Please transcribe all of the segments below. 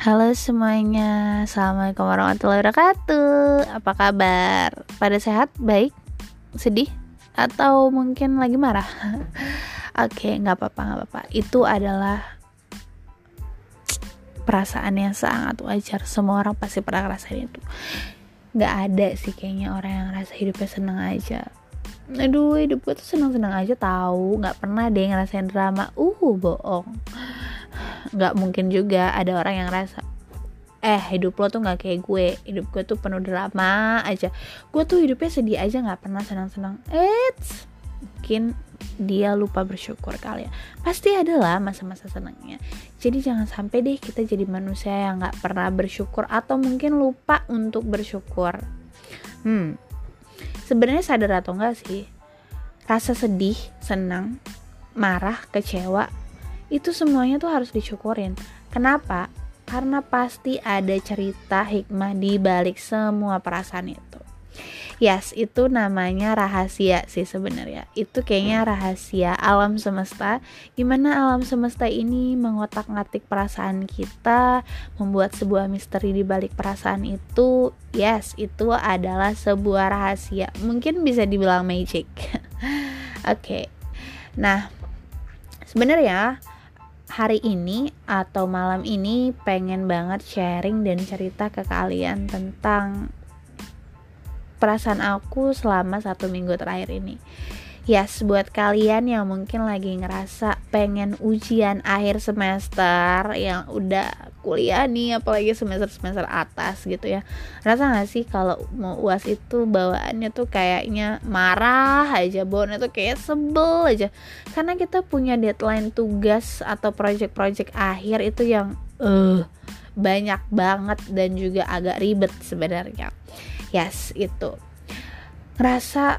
Halo semuanya, Assalamualaikum warahmatullahi wabarakatuh Apa kabar? Pada sehat? Baik? Sedih? Atau mungkin lagi marah? Oke, okay, nggak apa-apa, nggak apa-apa Itu adalah perasaan yang sangat wajar Semua orang pasti pernah ngerasain itu Gak ada sih kayaknya orang yang ngerasa hidupnya seneng aja Aduh, hidup gue tuh seneng-seneng aja tahu nggak pernah deh ngerasain drama Uh, bohong nggak mungkin juga ada orang yang rasa eh hidup lo tuh nggak kayak gue. Hidup gue tuh penuh drama aja. Gue tuh hidupnya sedih aja nggak pernah senang-senang. Eits mungkin dia lupa bersyukur kali ya. Pasti ada lah masa-masa senangnya. Jadi jangan sampai deh kita jadi manusia yang nggak pernah bersyukur atau mungkin lupa untuk bersyukur. Hmm sebenarnya sadar atau enggak sih rasa sedih senang marah kecewa itu semuanya tuh harus disyukurin kenapa karena pasti ada cerita hikmah di balik semua perasaan itu Yes, itu namanya rahasia sih sebenarnya. Itu kayaknya rahasia alam semesta. Gimana alam semesta ini mengotak-ngatik perasaan kita, membuat sebuah misteri di balik perasaan itu. Yes, itu adalah sebuah rahasia. Mungkin bisa dibilang magic. Oke. okay. Nah, sebenarnya hari ini atau malam ini pengen banget sharing dan cerita ke kalian tentang perasaan aku selama satu minggu terakhir ini. Yes, buat kalian yang mungkin lagi ngerasa pengen ujian akhir semester yang udah kuliah nih, apalagi semester-semester atas gitu ya. Rasa gak sih kalau mau uas itu bawaannya tuh kayaknya marah aja, bawaannya tuh kayak sebel aja. Karena kita punya deadline tugas atau project-project akhir itu yang eh uh, banyak banget dan juga agak ribet sebenarnya. Yes, itu. Ngerasa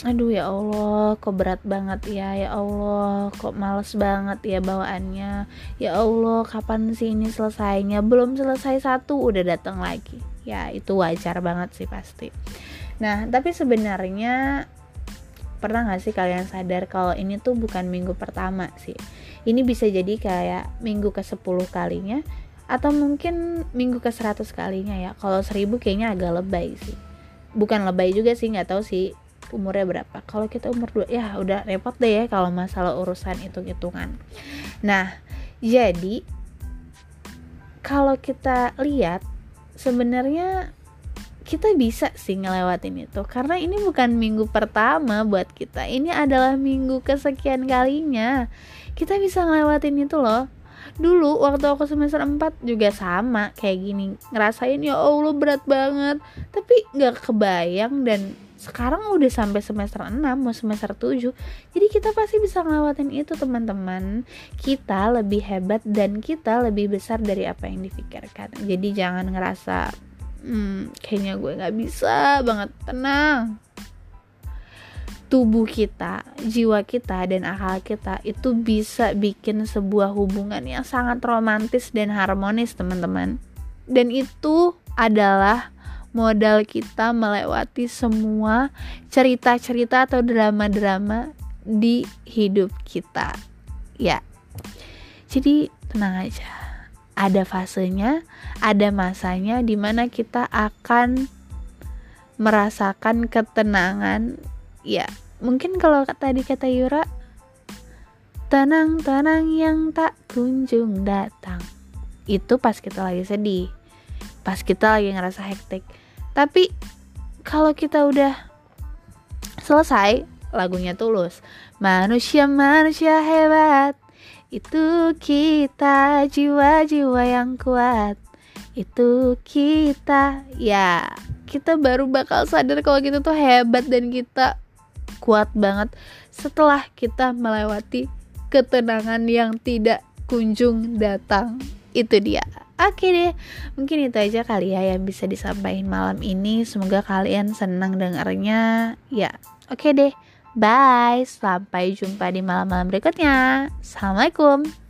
aduh ya Allah kok berat banget ya ya Allah kok males banget ya bawaannya. Ya Allah kapan sih ini selesainya? Belum selesai satu udah datang lagi. Ya itu wajar banget sih pasti. Nah tapi sebenarnya pernah gak sih kalian sadar kalau ini tuh bukan minggu pertama sih? Ini bisa jadi kayak minggu ke 10 kalinya atau mungkin minggu ke 100 kalinya ya? Kalau 1000 kayaknya agak lebay sih. Bukan lebay juga sih nggak tahu sih umurnya berapa? Kalau kita umur dua ya udah repot deh ya kalau masalah urusan hitung-hitungan. Nah jadi kalau kita lihat sebenarnya kita bisa sih ngelewatin itu. Karena ini bukan minggu pertama buat kita ini adalah minggu kesekian kalinya. Kita bisa ngelewatin itu loh. Dulu waktu aku semester 4 juga sama kayak gini ngerasain ya Allah berat banget. Tapi nggak kebayang dan sekarang udah sampai semester 6 mau semester 7 jadi kita pasti bisa ngelewatin itu teman-teman. Kita lebih hebat dan kita lebih besar dari apa yang dipikirkan jadi jangan ngerasa hmm, kayaknya gue nggak bisa banget. Tenang. Tubuh kita, jiwa kita, dan akal kita itu bisa bikin sebuah hubungan yang sangat romantis dan harmonis, teman-teman. Dan itu adalah modal kita melewati semua cerita-cerita atau drama-drama di hidup kita. Ya. Jadi tenang aja. Ada fasenya, ada masanya di mana kita akan merasakan ketenangan. Ya, mungkin kalau tadi kata Yura tenang-tenang yang tak kunjung datang. Itu pas kita lagi sedih. Pas kita lagi ngerasa hektik. Tapi kalau kita udah selesai lagunya tulus. Manusia manusia hebat. Itu kita jiwa-jiwa yang kuat. Itu kita. Ya kita baru bakal sadar kalau kita tuh hebat dan kita kuat banget setelah kita melewati ketenangan yang tidak kunjung datang. Itu dia Oke deh, mungkin itu aja kali ya yang bisa disampaikan malam ini. Semoga kalian senang dengarnya. Ya, oke deh. Bye. Sampai jumpa di malam-malam berikutnya. Assalamualaikum.